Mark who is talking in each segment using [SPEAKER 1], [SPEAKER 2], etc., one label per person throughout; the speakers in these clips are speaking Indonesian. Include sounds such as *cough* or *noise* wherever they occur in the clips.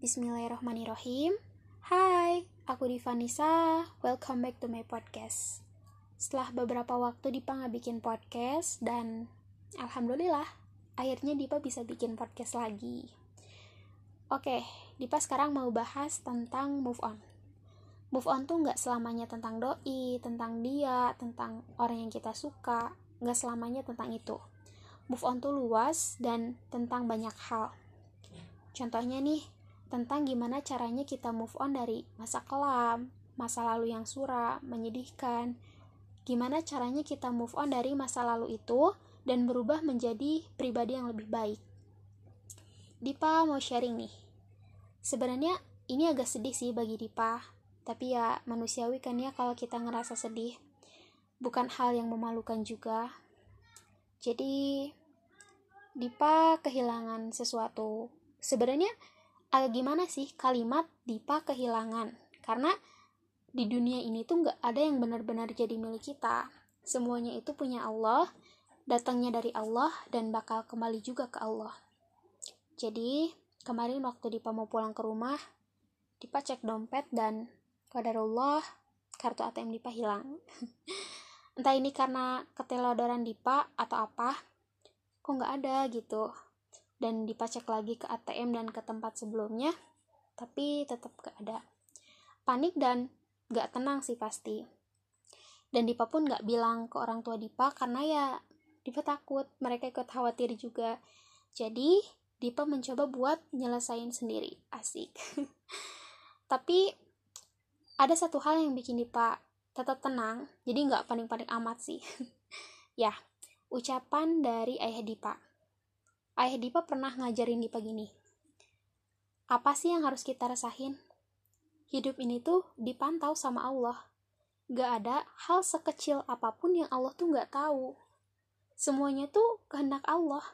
[SPEAKER 1] Bismillahirrahmanirrahim. Hai, aku Divanisa. Welcome back to my podcast. Setelah beberapa waktu Dipa nggak bikin podcast dan alhamdulillah akhirnya Dipa bisa bikin podcast lagi. Oke, Dipa sekarang mau bahas tentang move on. Move on tuh nggak selamanya tentang doi, tentang dia, tentang orang yang kita suka, nggak selamanya tentang itu. Move on tuh luas dan tentang banyak hal. Contohnya nih, tentang gimana caranya kita move on dari masa kelam, masa lalu yang suram, menyedihkan. Gimana caranya kita move on dari masa lalu itu dan berubah menjadi pribadi yang lebih baik. Dipa mau sharing nih. Sebenarnya ini agak sedih sih bagi Dipa, tapi ya manusiawi kan ya kalau kita ngerasa sedih. Bukan hal yang memalukan juga. Jadi Dipa kehilangan sesuatu. Sebenarnya agak gimana sih kalimat Dipa kehilangan karena di dunia ini tuh nggak ada yang benar-benar jadi milik kita. Semuanya itu punya Allah datangnya dari Allah dan bakal kembali juga ke Allah. Jadi kemarin waktu Dipa mau pulang ke rumah Dipa cek dompet dan kadarullah kartu ATM Dipa hilang. *laughs* Entah ini karena ketelodoran Dipa atau apa kok nggak ada gitu dan dipacek lagi ke ATM dan ke tempat sebelumnya tapi tetap gak ada. Panik dan gak tenang sih pasti. Dan Dipa pun gak bilang ke orang tua Dipa karena ya Dipa takut mereka ikut khawatir juga. Jadi Dipa mencoba buat nyelesain sendiri. Asik. *laughs* Tapi ada satu hal yang bikin Dipa tetap tenang jadi gak panik-panik amat sih. *laughs* Ya ucapan dari ayah Dipa ayah Dipa pernah ngajarin Dipa gini. Apa sih yang harus kita rasain? Hidup ini tuh dipantau sama Allah. Gak ada hal sekecil apa pun yang Allah tuh gak tahu. Semuanya tuh kehendak Allah.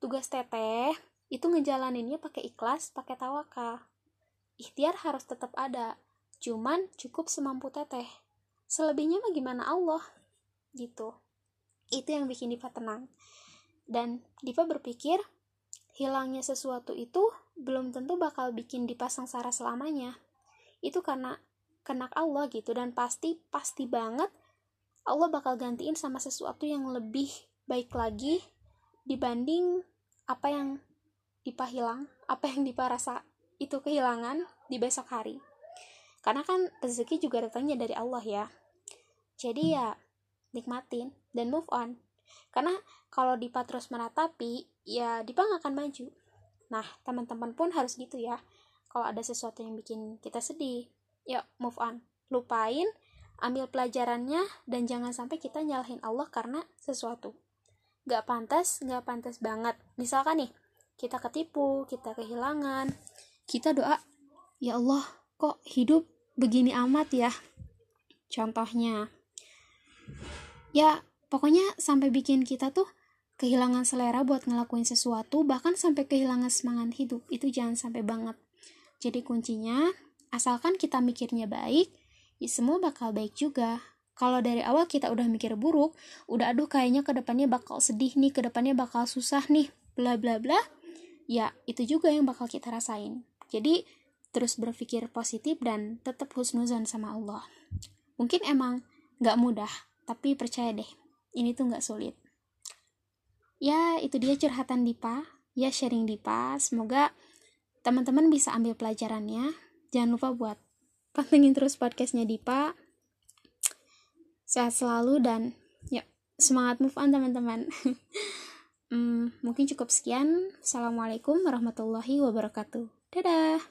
[SPEAKER 1] Tugas teteh itu ngejalaninnya pakai ikhlas, pakai tawakal. Ikhtiar harus tetap ada, cuman cukup semampu teteh. Selebihnya mah gimana Allah? Gitu. Itu yang bikin Dipa tenang dan Dipa berpikir hilangnya sesuatu itu belum tentu bakal bikin Dipa sengsara selamanya. Itu karena kenak Allah gitu dan pasti pasti banget Allah bakal gantiin sama sesuatu yang lebih baik lagi dibanding apa yang Dipa hilang, apa yang Dipa rasa itu kehilangan di besok hari. Karena kan rezeki juga datangnya dari Allah ya. Jadi ya nikmatin dan move on karena kalau Dipa terus meratapi ya Dipa nggak akan maju. Nah teman-teman pun harus gitu ya. Kalau ada sesuatu yang bikin kita sedih ya move on. Lupain ambil pelajarannya dan jangan sampai kita nyalahin Allah karena sesuatu. Gak pantas gak pantas banget. Misalkan nih kita ketipu kita kehilangan kita doa ya Allah kok hidup begini amat ya? Contohnya ya pokoknya sampai bikin kita tuh kehilangan selera buat ngelakuin sesuatu bahkan sampai kehilangan semangat hidup itu jangan sampai banget. Jadi kuncinya asalkan kita mikirnya baik ya semua bakal baik juga. Kalau dari awal kita udah mikir buruk udah aduh kayaknya ke depannya bakal sedih nih ke depannya bakal susah nih bla bla bla ya itu juga yang bakal kita rasain. Jadi terus berpikir positif dan tetap husnuzon sama Allah. Mungkin emang gak mudah tapi percaya deh ini tuh nggak sulit. Ya itu dia curhatan Dipa. Ya sharing Dipa. Semoga teman-teman bisa ambil pelajarannya. Jangan lupa buat pantengin terus podcastnya Dipa. Sehat selalu dan ya semangat move on teman-teman. *laughs* Hmm, mungkin cukup sekian. Assalamualaikum warahmatullahi wabarakatuh. Dadah